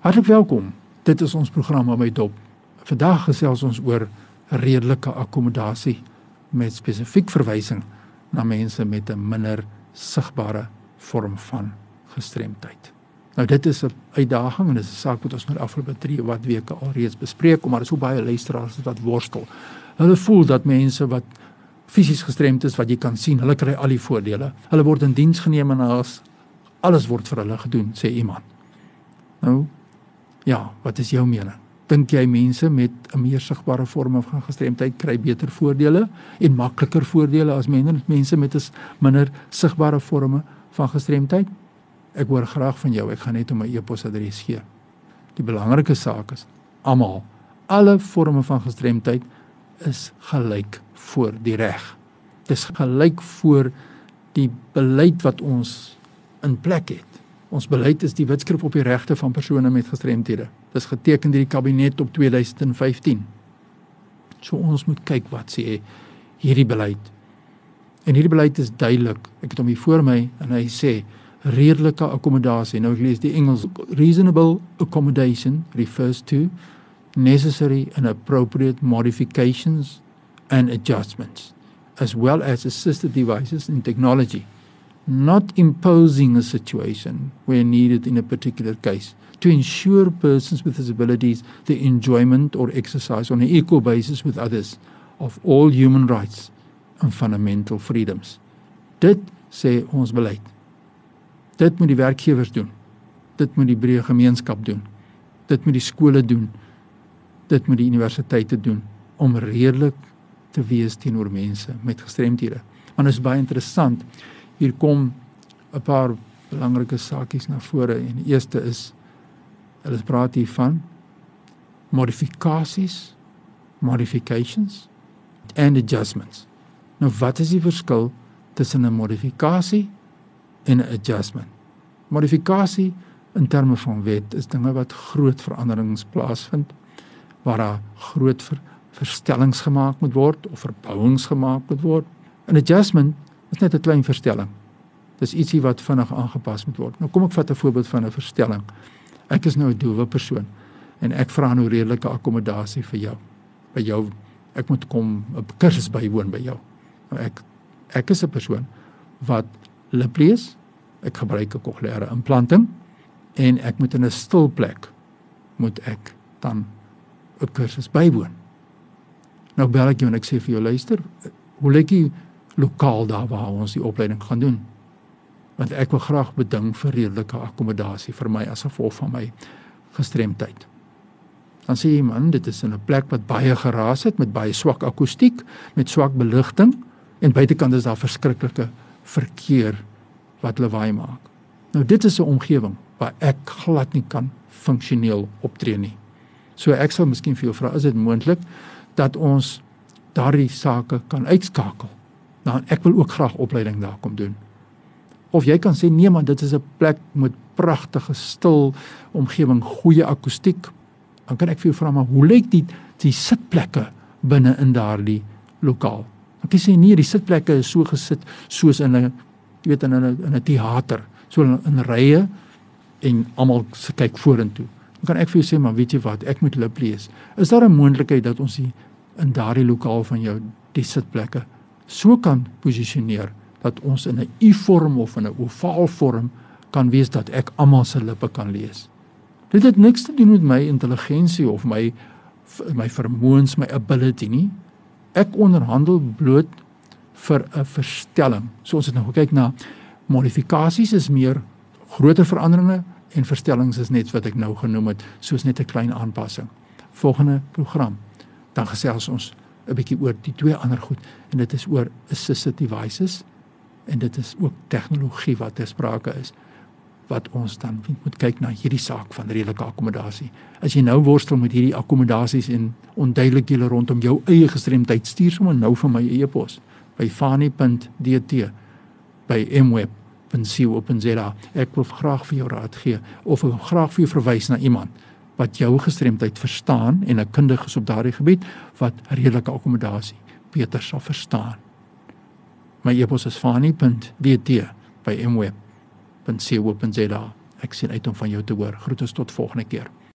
Hartlik welkom. Dit is ons program by Dop. Vandag gesels ons oor redelike akkommodasie met spesifiek verwysing na mense met 'n minder sigbare vorm van gestremdheid. Nou dit is 'n uitdaging en dit is 'n saak wat ons met afgelope 3 wat weke alreeds bespreek, maar daar is so baie luisteraars wat worstel. Hulle voel dat mense wat fisies gestremd is wat jy kan sien, hulle kry al die voordele. Hulle word in diens geneem en alles word vir hulle gedoen, sê iemand. Nou Ja, wat is jou mening? Dink jy mense met 'n meer sigbare vorm van gestremdheid kry beter voordele en makliker voordele as mense met 'n minder sigbare vorme van gestremdheid? Ek hoor graag van jou. Ek gaan net om my e-posadres gee. Die belangrike saak is almal, alle vorme van gestremdheid is gelyk voor die reg. Dis gelyk voor die beleid wat ons in plek het. Ons beleid is die wetskrif op die regte van persone met gestremthede. Dis geteken deur die kabinet op 2015. So ons moet kyk wat sê hierdie beleid. En hierdie beleid is duidelik. Ek het hom hier voor my en hy sê redelike akkommodasie. Nou ek lees die Engels reasonable accommodation refers to necessary and appropriate modifications and adjustments as well as assistive devices and technology not imposing a situation where needed in a particular case to ensure persons with disabilities the enjoyment or exercise on an equal basis with others of all human rights and fundamental freedoms. Dit sê ons beleid. Dit moet die werkgewers doen. Dit moet die breë gemeenskap doen. Dit moet die skole doen. Dit moet die universiteite doen om redelik te wees teenoor mense met gestremthede. Want dit is baie interessant hier kom 'n paar belangrike saakies na vore en die eerste is hulle praat hier van modifikasies modifications and adjustments. Nou wat is die verskil tussen 'n modifikasie en 'n adjustment? Modifikasie in terme van wet is dinge wat groot veranderings plaasvind waar daar groot ver, verstellings gemaak moet word of verbouings gemaak moet word. 'n Adjustment is net 'n klein verstelling. Dis ietsie wat vinnig aangepas moet word. Nou kom ek vat 'n voorbeeld van 'n verstelling. Ek is nou 'n doewe persoon en ek vra nou redelike akkommodasie vir jou. By jou ek moet kom 'n kursus bywoon by jou. Nou ek ek is 'n persoon wat lip lees. Ek gebruik 'n kokleaire implanting en ek moet in 'n stil plek moet ek dan 'n kursus bywoon. Nou bel ek jou en ek sê vir jou luister, hoe lyk die lokaal daar waar ons die opleiding gaan doen. Want ek wil graag beding vir redelike akkommodasie vir my as gevolg van my gestremdheid. Dan sê jy man, dit is in 'n plek wat baie geraas het met baie swak akoestiek, met swak beligting en buitekant is daar verskriklike verkeer wat lawaai maak. Nou dit is 'n omgewing waar ek glad nie kan funksioneel optree nie. So ek sal miskien vir jou vra, is dit moontlik dat ons daardie sake kan uitskakel? dan ek wil ook graag opleiding daar kom doen. Of jy kan sê nee man, dit is 'n plek met pragtige stil omgewing, goeie akoestiek. Dan kan ek vir jou vra maar hoe lyk die die sitplekke binne in daardie lokaal? Dan kan jy sê nee, die sitplekke is so gesit soos in 'n jy weet in 'n in 'n teater, so in, in rye en almal se kyk vorentoe. Dan kan ek vir jou sê maar weet jy wat, ek moet lip lees. Is daar 'n moontlikheid dat ons hier in daardie lokaal van jou die sitplekke so kan posisioneer dat ons in 'n U-vorm of in 'n ovaalvorm kan wees dat ek almal se lippe kan lees. Dit het niks te doen met my intelligensie of my my vermoëns, my ability nie. Ek onderhandel bloot vir 'n verstelling. So ons het nou gekyk na modifikasies is meer groter veranderinge en verstellings is net wat ek nou genoem het, soos net 'n klein aanpassing. Volgende program dan gesels ons 'n bietjie oor die twee ander goed en dit is oor assistive devices en dit is ook tegnologie wat ter sprake is wat ons dan moet kyk na hierdie saak van redelike akkommodasie. As jy nou worstel met hierdie akkommodasies en onduidelikhede rondom jou eie gestremdheid, stuur sommer nou vir my e-pos by fani.dt by mweb.co.za. Ek wil graag vir jou raad gee of ek wil graag vir jou verwys na iemand wat jou gestremdheid verstaan en 'n kundige is op daardie gebied wat redelike akkommodasie beter sal verstaan. My e-pos is fani.dt by mweb.co.za Ek sien uit om van jou te hoor. Groete tot volgende keer.